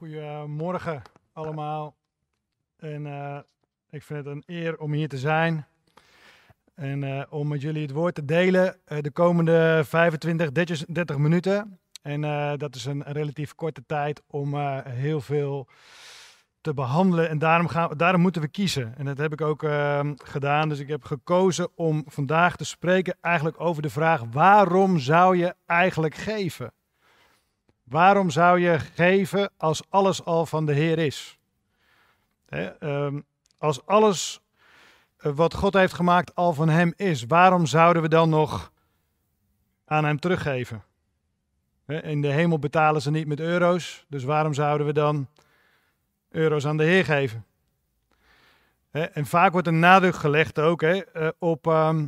Goedemorgen allemaal. En eh, ik vind het een eer om hier te zijn. En eh, om met jullie het woord te delen uh, de komende 25, 30, 30 minuten. En dat is een, een, relatief korte tijd om heel veel te behandelen. En daarom, gaan, daarom moeten we kiezen. En dat heb ik ook ehm, gedaan. Dus ik heb gekozen om vandaag te spreken eigenlijk over de vraag: waarom zou je eigenlijk geven? Waarom zou je geven als alles al van de Heer is? Ehm, als alles eh, wat God heeft gemaakt al van Hem is, waarom zouden we dan nog aan Hem teruggeven? in de hemel betalen ze niet met euro's, dus waarom zouden we dan euro's aan de Heer geven? en vaak wordt een nadruk gelegd ook eh, op, ehm,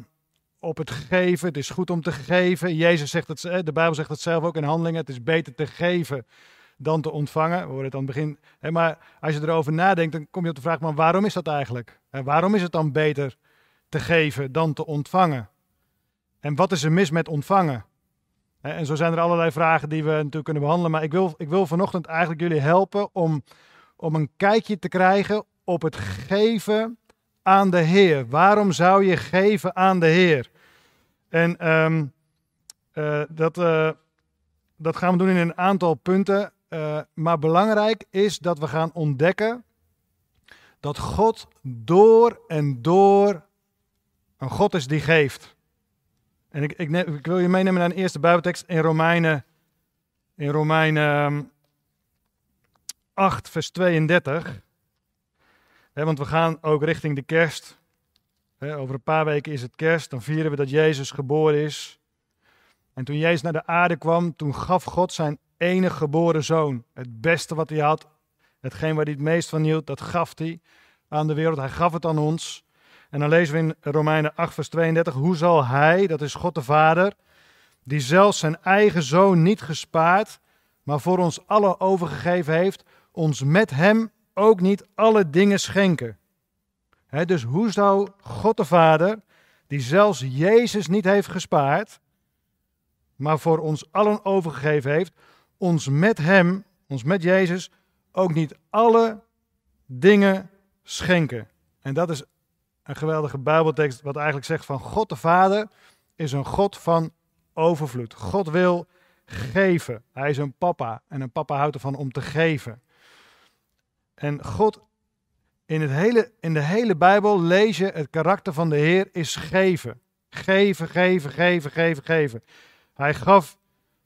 op het geven. Het is goed om te geven. Jezus zegt het, de Bijbel zegt het zelf ook in handelingen. Het is beter te geven dan te ontvangen. We horen het aan het begin. Maar als je erover nadenkt, dan kom je op de vraag: maar waarom is dat eigenlijk? En waarom is het dan beter te geven dan te ontvangen? En wat is er mis met ontvangen? En zo zijn er allerlei vragen die we natuurlijk kunnen behandelen. Maar ik wil, ik wil vanochtend eigenlijk jullie helpen om, om een kijkje te krijgen op het geven aan de Heer. Waarom zou je geven aan de Heer? En um, uh, dat, uh, dat gaan we doen in een aantal punten. Uh, maar belangrijk is dat we gaan ontdekken dat God door en door een God is die geeft. En ik, ik, ik wil je meenemen naar een eerste Bijbeltekst in Romeinen, in Romeinen 8, vers 32. He, want we gaan ook richting de kerst. Over een paar weken is het kerst. Dan vieren we dat Jezus geboren is. En toen Jezus naar de aarde kwam, toen gaf God zijn enige geboren zoon. Het beste wat hij had, hetgeen waar hij het meest van hield, dat gaf hij aan de wereld. Hij gaf het aan ons. En dan lezen we in Romeinen 8, vers 32. Hoe zal hij, dat is God de Vader, die zelfs zijn eigen zoon niet gespaard, maar voor ons allen overgegeven heeft, ons met hem ook niet alle dingen schenken. Dus hoe zou God de Vader, die zelfs Jezus niet heeft gespaard, maar voor ons allen overgegeven heeft, ons met Hem, ons met Jezus, ook niet alle dingen schenken. En dat is een geweldige Bijbeltekst, wat eigenlijk zegt van God de Vader is een God van overvloed. God wil geven. Hij is een papa en een papa houdt ervan om te geven. En God, in, het hele, in de hele Bijbel lees je het karakter van de Heer is geven. Geven, geven, geven, geven, geven. Hij gaf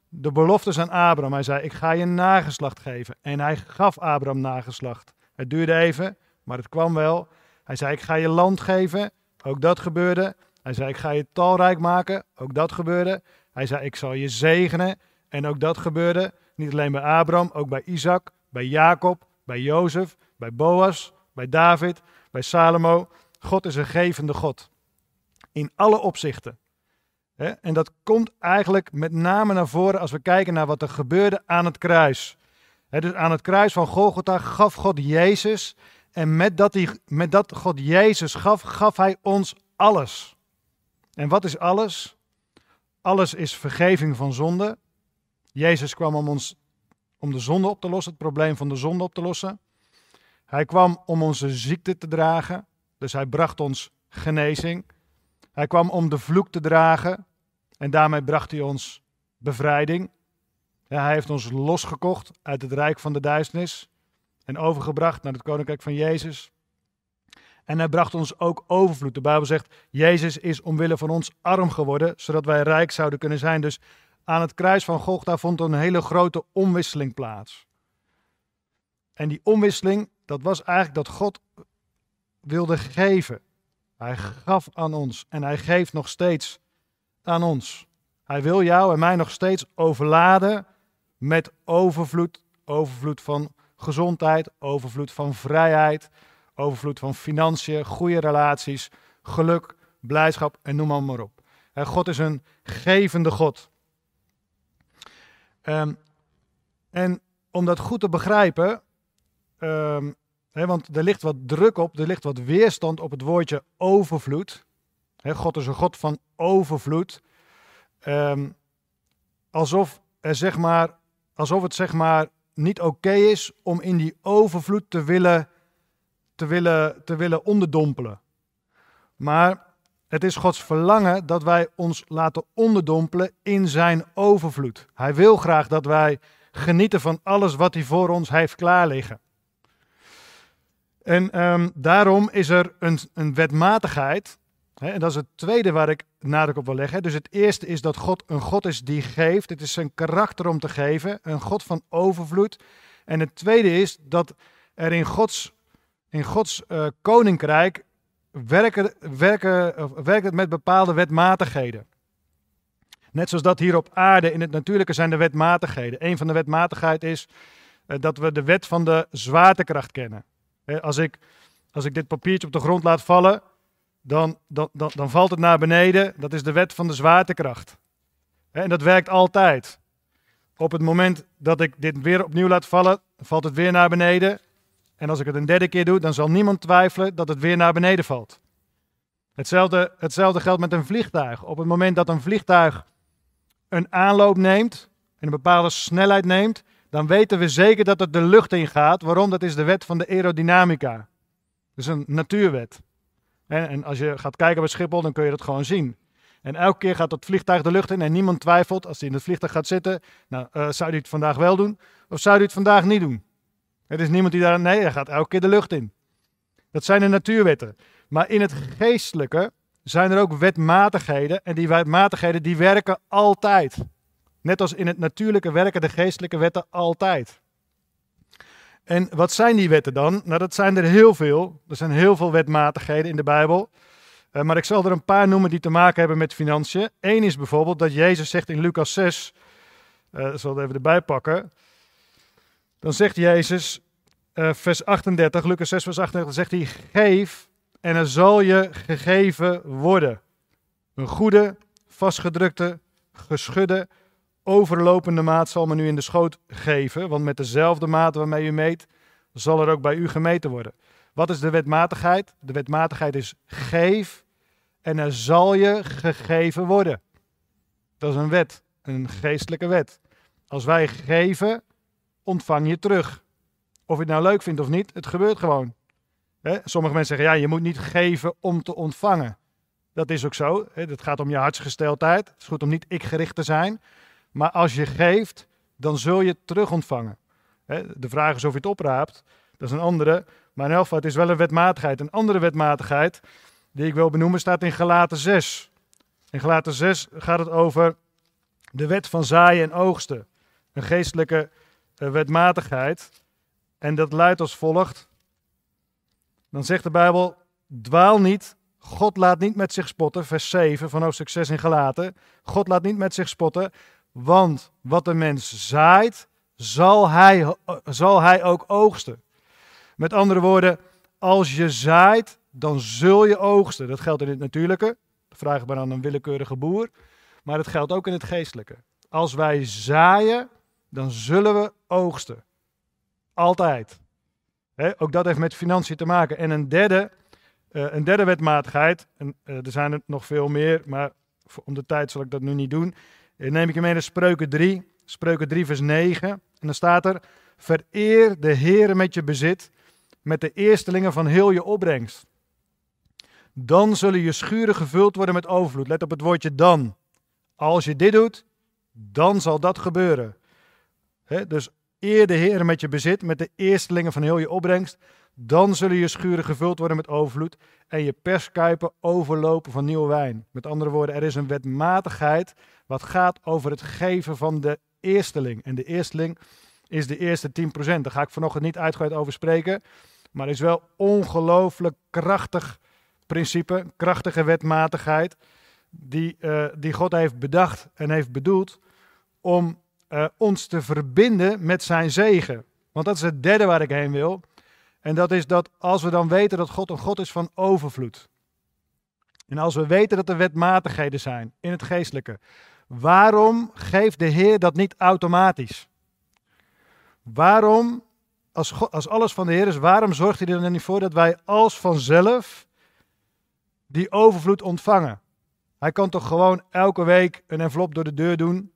de beloftes aan Abraham. Hij zei, ik ga je nageslacht geven. En hij gaf Abraham nageslacht. Het duurde even, maar het kwam wel. Hij zei, ik ga je land geven. Ook dat gebeurde. Hij zei, ik ga je talrijk maken. Ook dat gebeurde. Hij zei, ik zal je zegenen. En ook dat gebeurde. Niet alleen bij Abraham, ook bij Isaac, bij Jacob, bij Jozef, bij Boas, bij David, bij Salomo. God is een gevende God. In alle opzichten. En dat komt eigenlijk met name naar voren als we kijken naar wat er gebeurde aan het kruis. Dus aan het kruis van Golgotha gaf God Jezus. En met dat, hij, met dat God Jezus gaf, gaf hij ons alles. En wat is alles? Alles is vergeving van zonde. Jezus kwam om ons om de zonde op te lossen, het probleem van de zonde op te lossen. Hij kwam om onze ziekte te dragen, dus hij bracht ons genezing. Hij kwam om de vloek te dragen en daarmee bracht hij ons bevrijding. Hij heeft ons losgekocht uit het rijk van de duisternis en overgebracht naar het koninkrijk van Jezus. En hij bracht ons ook overvloed. De Bijbel zegt, Jezus is omwille van ons arm geworden, zodat wij rijk zouden kunnen zijn. Dus aan het kruis van Golgotha vond een hele grote omwisseling plaats. En die omwisseling, dat was eigenlijk dat God wilde geven. Hij gaf aan ons en hij geeft nog steeds aan ons. Hij wil jou en mij nog steeds overladen met overvloed. Overvloed van gezondheid, overvloed van vrijheid, overvloed van financiën, goede relaties, geluk, blijdschap en noem maar, maar op. God is een gevende God. Um, en om dat goed te begrijpen, um, want er ligt wat druk op, er ligt wat weerstand op het woordje overvloed. God is een God van overvloed. Um, alsof, er zeg maar, alsof het zeg maar niet oké is om in die overvloed te willen, te, willen, te willen onderdompelen. Maar het is Gods verlangen dat wij ons laten onderdompelen in zijn overvloed. Hij wil graag dat wij genieten van alles wat hij voor ons heeft klaarliggen. En ehm, daarom is er een, een wetmatigheid. Hè, en dat is het tweede waar ik nadruk op wil leggen. Dus het eerste is dat God een God is die geeft. Het is zijn karakter om te geven. Een God van overvloed. En het tweede is dat er in Gods, in Gods uh, koninkrijk werken, werken, werkt het met bepaalde wetmatigheden. Net zoals dat hier op aarde in het natuurlijke zijn de wetmatigheden. Een van de wetmatigheden is uh, dat we de wet van de zwaartekracht kennen. Als ik, als ik dit papiertje op de grond laat vallen, dan, dan, dan, dan valt het naar beneden. Dat is de wet van de zwaartekracht. En dat werkt altijd. Op het moment dat ik dit weer opnieuw laat vallen, valt het weer naar beneden. En als ik het een derde keer doe, dan zal niemand twijfelen dat het weer naar beneden valt. Hetzelfde, hetzelfde geldt met een vliegtuig. Op het moment dat een vliegtuig een aanloop neemt, en een bepaalde snelheid neemt, dan weten we zeker dat het de lucht in gaat. Waarom? Dat is de wet van de aerodynamica. Dat is een natuurwet. En als je gaat kijken bij Schiphol, dan kun je dat gewoon zien. En elke keer gaat dat vliegtuig de lucht in en niemand twijfelt als hij in het vliegtuig gaat zitten. Nou, uh, zou hij het vandaag wel doen of zou hij het vandaag niet doen? Er is niemand die daar, nee, gaat elke keer de lucht in. Dat zijn de natuurwetten. Maar in het geestelijke zijn er ook wetmatigheden en die wetmatigheden die werken altijd. Net als in het natuurlijke werken de geestelijke wetten altijd. En wat zijn die wetten dan? Nou, dat zijn er heel veel. Er zijn heel veel wetmatigheden in de Bijbel. Uh, maar ik zal er een paar noemen die te maken hebben met financiën. Eén is bijvoorbeeld dat Jezus zegt in Lucas 6, uh, ik zal het even erbij pakken. Dan zegt Jezus, uh, vers 38, Lucas 6, vers 38, zegt hij, geef en er zal je gegeven worden. Een goede, vastgedrukte, geschudde, overlopende maat zal men u in de schoot geven, want met dezelfde maat waarmee u meet, zal er ook bij u gemeten worden. Wat is de wetmatigheid? De wetmatigheid is geef en er zal je gegeven worden. Dat is een wet, een geestelijke wet. Als wij geven, ontvang je terug. Of je het nou leuk vindt of niet, het gebeurt gewoon. Sommige mensen zeggen, ja, je moet niet geven om te ontvangen. Dat is ook zo. Het gaat om je hartsgesteldheid. Het is goed om niet ik-gericht te zijn. Maar als je geeft, dan zul je het terug ontvangen. De vraag is of je het opraapt. Dat is een andere. Maar in elk het is wel een wetmatigheid. Een andere wetmatigheid die ik wil benoemen staat in Galaten 6. In Galaten 6 gaat het over de wet van zaaien en oogsten. Een geestelijke eh, wetmatigheid. En dat luidt als volgt. Dan zegt de Bijbel, dwaal niet, God laat niet met zich spotten, vers 7 van hoofdstuk 6 in Galaten. God laat niet met zich spotten, want wat de mens zaait, zal hij, zal hij ook oogsten. Met andere woorden, als je zaait, dan zul je oogsten. Dat geldt in het natuurlijke. Dat vraag maar aan een willekeurige boer. Maar het geldt ook in het geestelijke. Als wij zaaien, dan zullen we oogsten. Altijd. ook dat heeft met financiën te maken. En een derde, uh, een derde wetmatigheid, en, uh, er zijn er nog veel meer, maar om de tijd zal ik dat nu niet doen, neem ik je mee naar Spreuken 3, Spreuken 3 vers 9. En dan staat er, vereer de Heer met je bezit, met de eerstelingen van heel je opbrengst. Dan zullen je schuren gevuld worden met overvloed. Let op het woordje dan. Als je dit doet, dan zal dat gebeuren. dus eer de Heer met je bezit, met de eerstelingen van heel je opbrengst. Dan zullen je schuren gevuld worden met overvloed en je perskuipen overlopen van nieuwe wijn. Met andere woorden, er is een wetmatigheid wat gaat over het geven van de eersteling. En de eersteling is de eerste 10%. Daar ga ik vanochtend niet uitgebreid over spreken. Maar is wel ongelooflijk krachtig principe, krachtige wetmatigheid. Die, uh, die God heeft bedacht en heeft bedoeld om uh, ons te verbinden met zijn zegen. Want dat is het derde waar ik heen wil. En dat is dat als we dan weten dat God een God is van overvloed. En als we weten dat er wetmatigheden zijn in het geestelijke. Waarom geeft de Heer dat niet automatisch? Waarom, als, als alles van de Heer is, waarom zorgt hij er dan niet voor dat wij als vanzelf die overvloed ontvangen? Hij kan toch gewoon elke week een envelop door de deur doen,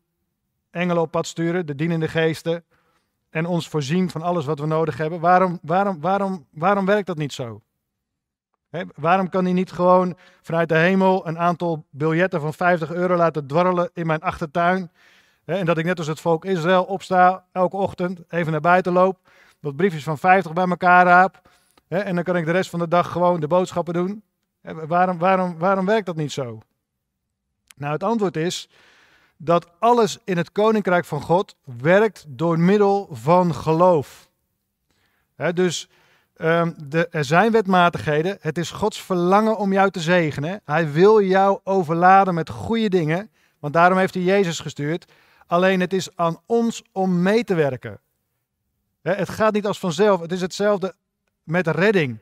engelen op pad sturen, de dienende geesten, en ons voorzien van alles wat we nodig hebben. Waarom, waarom, waarom, waarom werkt dat niet zo? Waarom kan hij niet gewoon vanuit de hemel een aantal biljetten van 50 euro laten dwarrelen in mijn achtertuin? En dat ik net als het volk Israël opsta elke ochtend, even naar buiten loop, wat briefjes van 50 bij elkaar raap. En dan kan ik de rest van de dag gewoon de boodschappen doen. Waarom, waarom, waarom werkt dat niet zo? Nou, het antwoord is dat alles in het koninkrijk van God werkt door middel van geloof. Dus um, de, er zijn wetmatigheden. Het is Gods verlangen om jou te zegenen. Hij wil jou overladen met goede dingen. Want daarom heeft hij Jezus gestuurd. Alleen het is aan ons om mee te werken. Het gaat niet als vanzelf. Het is hetzelfde met redding.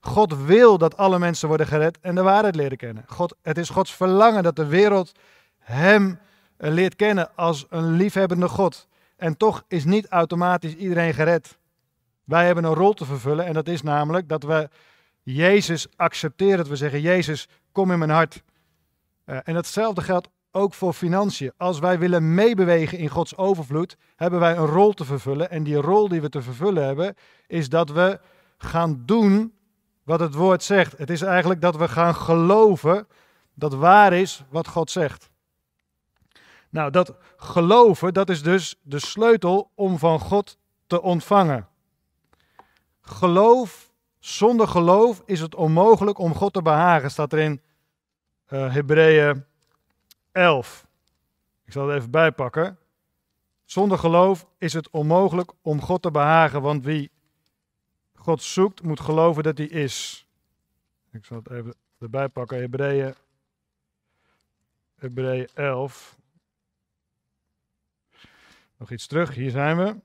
God wil dat alle mensen worden gered en de waarheid leren kennen. God, het is Gods verlangen dat de wereld Hem leert kennen als een liefhebbende God. En toch is niet automatisch iedereen gered. Wij hebben een rol te vervullen en dat is namelijk dat we Jezus accepteren. Dat we zeggen, Jezus, kom in mijn hart. Uh, en datzelfde geldt ook voor financiën. Als wij willen meebewegen in Gods overvloed, hebben wij een rol te vervullen. En die rol die we te vervullen hebben, is dat we gaan doen wat het woord zegt. Het is eigenlijk dat we gaan geloven dat waar is wat God zegt. Nou, dat geloven, dat is dus de sleutel om van God te ontvangen. Geloof, zonder geloof is het onmogelijk om God te behagen, staat er in uh, Hebreeën 11. Ik zal het even bijpakken. Zonder geloof is het onmogelijk om God te behagen, want wie God zoekt, moet geloven dat hij is. Ik zal het even erbij pakken. Hebreeën, Hebreeën 11. Nog iets terug, hier zijn we.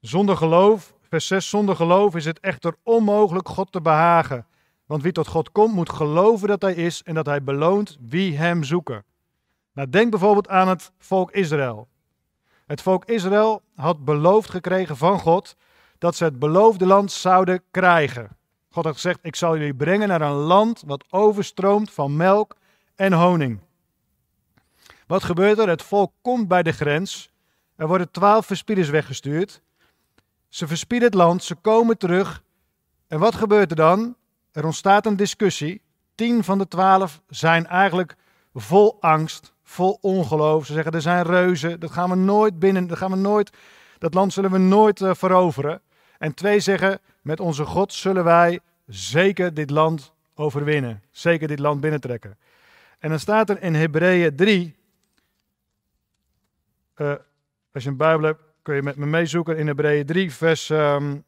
Zonder geloof, vers 6, zonder geloof is het echter onmogelijk God te behagen. Want wie tot God komt, moet geloven dat hij is en dat hij beloont wie hem zoeken. Nou, denk bijvoorbeeld aan het volk Israël. Het volk Israël had beloofd gekregen van God dat ze het beloofde land zouden krijgen. God had gezegd: Ik zal jullie brengen naar een land wat overstroomt van melk en honing. Wat gebeurt er? Het volk komt bij de grens. Er worden twaalf verspieders weggestuurd. Ze verspieden het land, ze komen terug. En wat gebeurt er dan? Er ontstaat een discussie. Tien van de twaalf zijn eigenlijk vol angst, vol ongeloof. Ze zeggen: er zijn reuzen, dat gaan we nooit binnen, dat gaan we nooit, dat land zullen we nooit uh, veroveren. En twee zeggen: met onze God zullen wij zeker dit land overwinnen, zeker dit land binnentrekken. En dan staat er in Hebreeën 3, uh, eh, als je een Bijbel hebt, kun je met me meezoeken in Hebreeën 3, vers, um,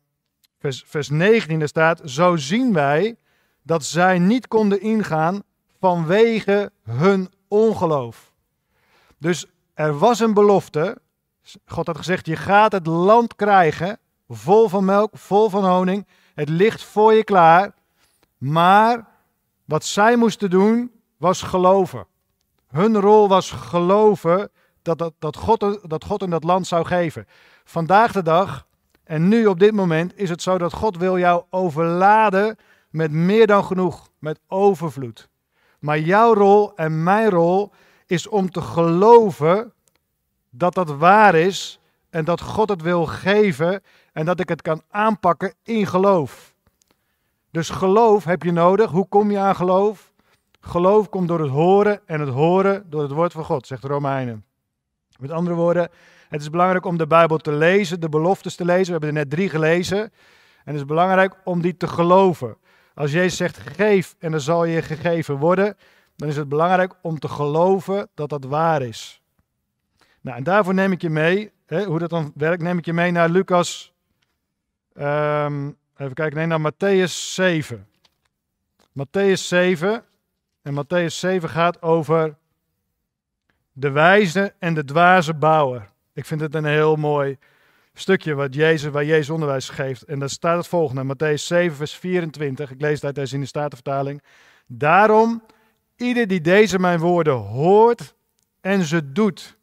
vers, vers 19, daar staat: Zo zien wij dat zij niet konden ingaan vanwege hun ongeloof. Dus er was een belofte. God had gezegd: Je gaat het land krijgen, vol van melk, vol van honing. Het ligt voor je klaar. Maar wat zij moesten doen, was geloven. Hun rol was geloven dat, dat, dat, God, dat God in dat land zou geven. Vandaag de dag, en nu op dit moment, is het zo dat God wil jou overladen met meer dan genoeg, met overvloed. Maar jouw rol en mijn rol is om te geloven dat dat waar is en dat God het wil geven en dat ik het kan aanpakken in geloof. Dus geloof heb je nodig. Hoe kom je aan geloof? Geloof komt door het horen en het horen door het woord van God, zegt Romeinen. Met andere woorden, het is belangrijk om de Bijbel te lezen, de beloftes te lezen. We hebben er net drie gelezen. En het is belangrijk om die te geloven. Als Jezus zegt geef en er zal je gegeven worden, dan is het belangrijk om te geloven dat dat waar is. Nou, en daarvoor neem ik je mee, hè, hoe dat dan werkt, neem ik je mee naar Lucas, um, even kijken, nee, naar Matthäus 7. Matthäus 7, en Matthäus 7 gaat over de wijze en de dwaze bouwer. Ik vind het een heel mooi stukje wat Jezus, waar Jezus onderwijs geeft. En daar staat het volgende, Matthäus 7, vers 24. Ik lees het uit in de Statenvertaling. Daarom, ieder die deze mijn woorden hoort en ze doet.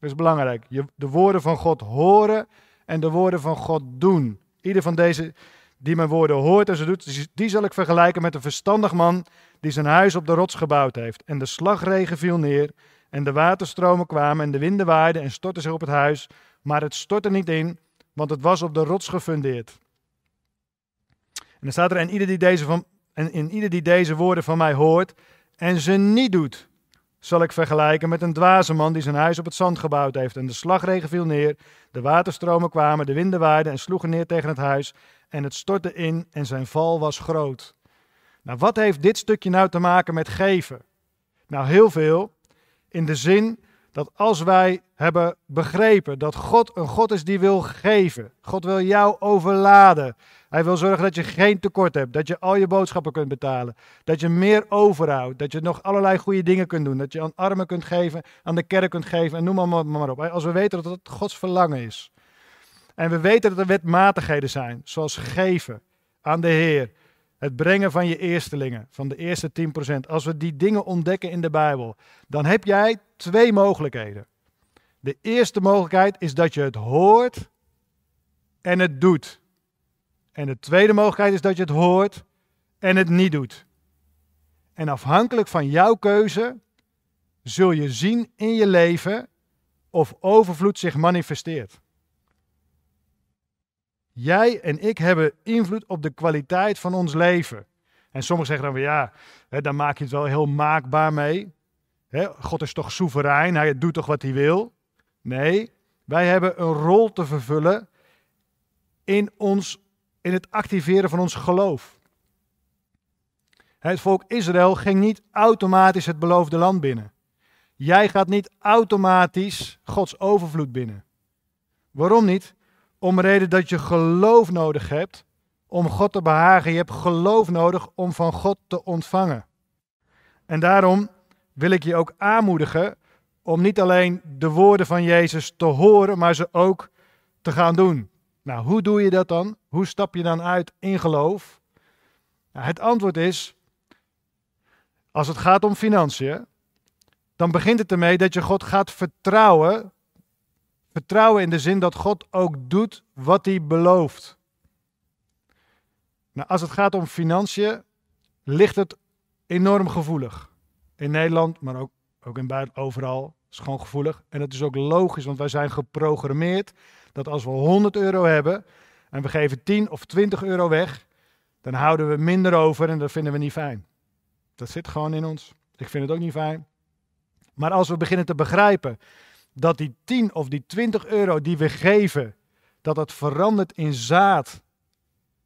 Dat is belangrijk. De woorden van God horen en de woorden van God doen. Ieder van deze die mijn woorden hoort en ze doet, die zal ik vergelijken met een verstandig man die zijn huis op de rots gebouwd heeft. En de slagregen viel neer en de waterstromen kwamen en de winden waaiden en stortten zich op het huis. Maar het stortte niet in, want het was op de rots gefundeerd. En dan staat er, en ieder die deze, van, en in ieder die deze woorden van mij hoort en ze niet doet, zal ik vergelijken met een dwaze man die zijn huis op het zand gebouwd heeft. En de slagregen viel neer, de waterstromen kwamen, de winden waaiden en sloegen neer tegen het huis. En het stortte in en zijn val was groot. Nou, wat heeft dit stukje nou te maken met geven? Nou, heel veel. In de zin dat als wij hebben begrepen dat God een God is die wil geven, God wil jou overladen. Hij wil zorgen dat je geen tekort hebt, dat je al je boodschappen kunt betalen, dat je meer overhoudt, dat je nog allerlei goede dingen kunt doen, dat je aan armen kunt geven, aan de kerk kunt geven en noem maar, maar op. Als we weten dat het Gods verlangen is. En we weten dat er wetmatigheden zijn, zoals geven aan de Heer, het brengen van je eerstelingen, van de eerste 10%. Als we die dingen ontdekken in de Bijbel, dan heb jij twee mogelijkheden. De eerste mogelijkheid is dat je het hoort en het doet. En de tweede mogelijkheid is dat je het hoort en het niet doet. En afhankelijk van jouw keuze zul je zien in je leven of overvloed zich manifesteert. Jij en ik hebben invloed op de kwaliteit van ons leven. En sommigen zeggen dan weer ja, hè, dan maak je het wel heel maakbaar mee. Hè, God is toch soeverein, hij doet toch wat hij wil. Nee, wij hebben een rol te vervullen in, ons, in het activeren van ons geloof. Het volk Israël ging niet automatisch het beloofde land binnen. Jij gaat niet automatisch Gods overvloed binnen. Waarom niet? Om reden dat je geloof nodig hebt om God te behagen. Je hebt geloof nodig om van God te ontvangen. En daarom wil ik je ook aanmoedigen om niet alleen de woorden van Jezus te horen, maar ze ook te gaan doen. Nou, hoe doe je dat dan? Hoe stap je dan uit in geloof? Nou, het antwoord is, als het gaat om financiën, dan begint het ermee dat je God gaat vertrouwen Vertrouwen in de zin dat God ook doet wat hij belooft. Nou, als het gaat om financiën, ligt het enorm gevoelig. In Nederland, maar ook, ook in buiten, overal, is gewoon gevoelig. En dat is ook logisch, want wij zijn geprogrammeerd dat als we 100 euro hebben en we geven 10 of 20 euro weg, dan houden we minder over en dat vinden we niet fijn. Dat zit gewoon in ons. Ik vind het ook niet fijn. Maar als we beginnen te begrijpen dat die 10 of die 20 euro die we geven, dat dat verandert in zaad.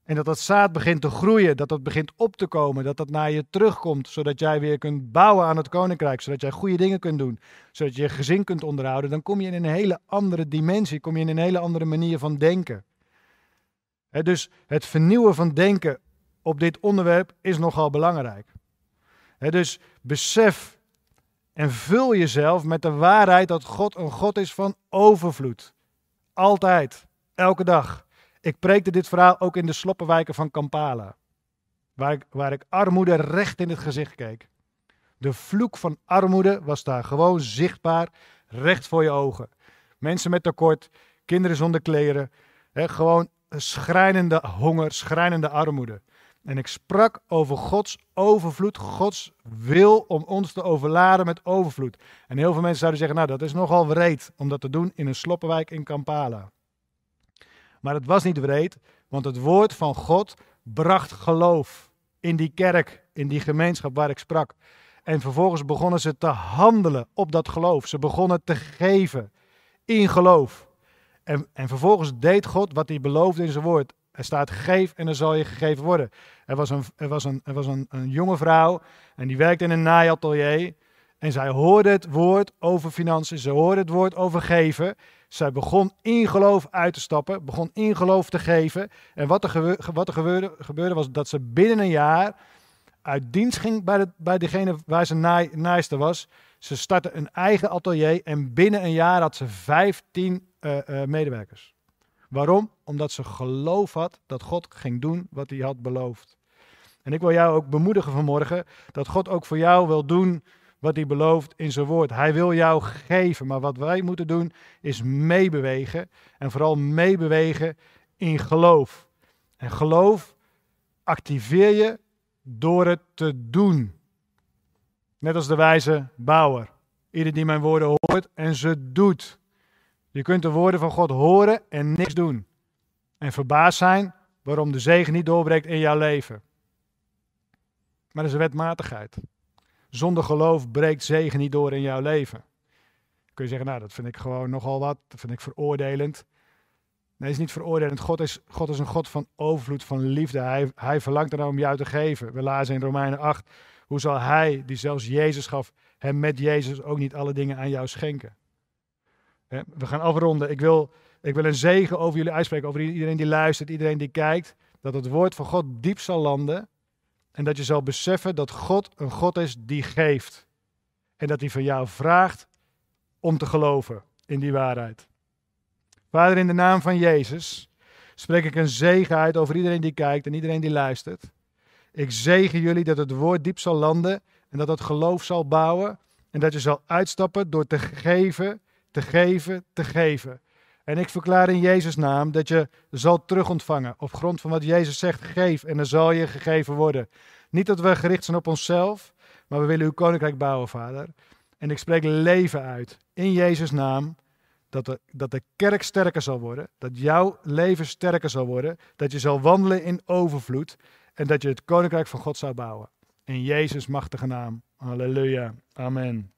En dat dat zaad begint te groeien, dat dat begint op te komen, dat dat naar je terugkomt, zodat jij weer kunt bouwen aan het koninkrijk, zodat jij goede dingen kunt doen, zodat je je gezin kunt onderhouden, dan kom je in een hele andere dimensie, kom je in een hele andere manier van denken. dus het vernieuwen van denken op dit onderwerp is nogal belangrijk. dus besef en vul jezelf met de waarheid dat God een God is van overvloed. Altijd, elke dag. Ik preekte dit verhaal ook in de sloppenwijken van Kampala, waar ik, waar ik armoede recht in het gezicht keek. De vloek van armoede was daar gewoon zichtbaar, recht voor je ogen. Mensen met tekort, kinderen zonder kleren, hè, gewoon schrijnende honger, schrijnende armoede. En ik sprak over Gods overvloed, Gods wil om ons te overladen met overvloed. En heel veel mensen zouden zeggen, nou dat is nogal wreed om dat te doen in een sloppenwijk in Kampala. Maar het was niet wreed, want het woord van God bracht geloof in die kerk, in die gemeenschap waar ik sprak. En vervolgens begonnen ze te handelen op dat geloof. Ze begonnen te geven in geloof. En, en vervolgens deed God wat hij beloofde in zijn woord. Er staat geef en er zal je gegeven worden. Er was, een, er was, een, er was een, een jonge vrouw en die werkte in een naaiatelier. En zij hoorde het woord over financiën, ze hoorde het woord over geven. Zij begon in geloof uit te stappen, begon in geloof te geven. En wat er, gebeurde, wat er gebeurde, was dat ze binnen een jaar uit dienst ging bij, de, bij degene waar ze naai, naaister was. Ze startte een eigen atelier en binnen een jaar had ze 15 uh, uh, medewerkers. Waarom? Omdat ze geloof had dat God ging doen wat hij had beloofd. En ik wil jou ook bemoedigen vanmorgen dat God ook voor jou wil doen wat hij belooft in zijn woord. Hij wil jou geven, maar wat wij moeten doen is meebewegen en vooral meebewegen in geloof. En geloof activeer je door het te doen. Net als de wijze bouwer. Ieder die mijn woorden hoort en ze doet. Je kunt de woorden van God horen en niks doen. En verbaasd zijn waarom de zegen niet doorbreekt in jouw leven. Maar dat is een wetmatigheid. Zonder geloof breekt zegen niet door in jouw leven. Kun je zeggen, nou dat vind ik gewoon nogal wat, dat vind ik veroordelend. Nee, het is niet veroordelend. God is, God is een God van overvloed, van liefde. Hij, hij verlangt er om jou te geven. We lazen in Romeinen 8, hoe zal hij, die zelfs Jezus gaf, hem met Jezus ook niet alle dingen aan jou schenken? We gaan afronden. Ik wil, ik wil een zegen over jullie uitspreken, over iedereen die luistert, iedereen die kijkt. Dat het woord van God diep zal landen. En dat je zal beseffen dat God een God is die geeft. En dat hij van jou vraagt om te geloven in die waarheid. Vader, in de naam van Jezus spreek ik een zegen uit over iedereen die kijkt en iedereen die luistert. Ik zegen jullie dat het woord diep zal landen en dat het geloof zal bouwen en dat je zal uitstappen door te geven, te geven, te geven. En ik verklaar in Jezus' naam dat je zal terugontvangen op grond van wat Jezus zegt, geef en er zal je gegeven worden. Niet dat we gericht zijn op onszelf, maar we willen uw koninkrijk bouwen, Vader. En ik spreek leven uit in Jezus' naam dat de, dat de kerk sterker zal worden, dat jouw leven sterker zal worden, dat je zal wandelen in overvloed en dat je het koninkrijk van God zou bouwen. In Jezus' machtige naam. Halleluja. Amen.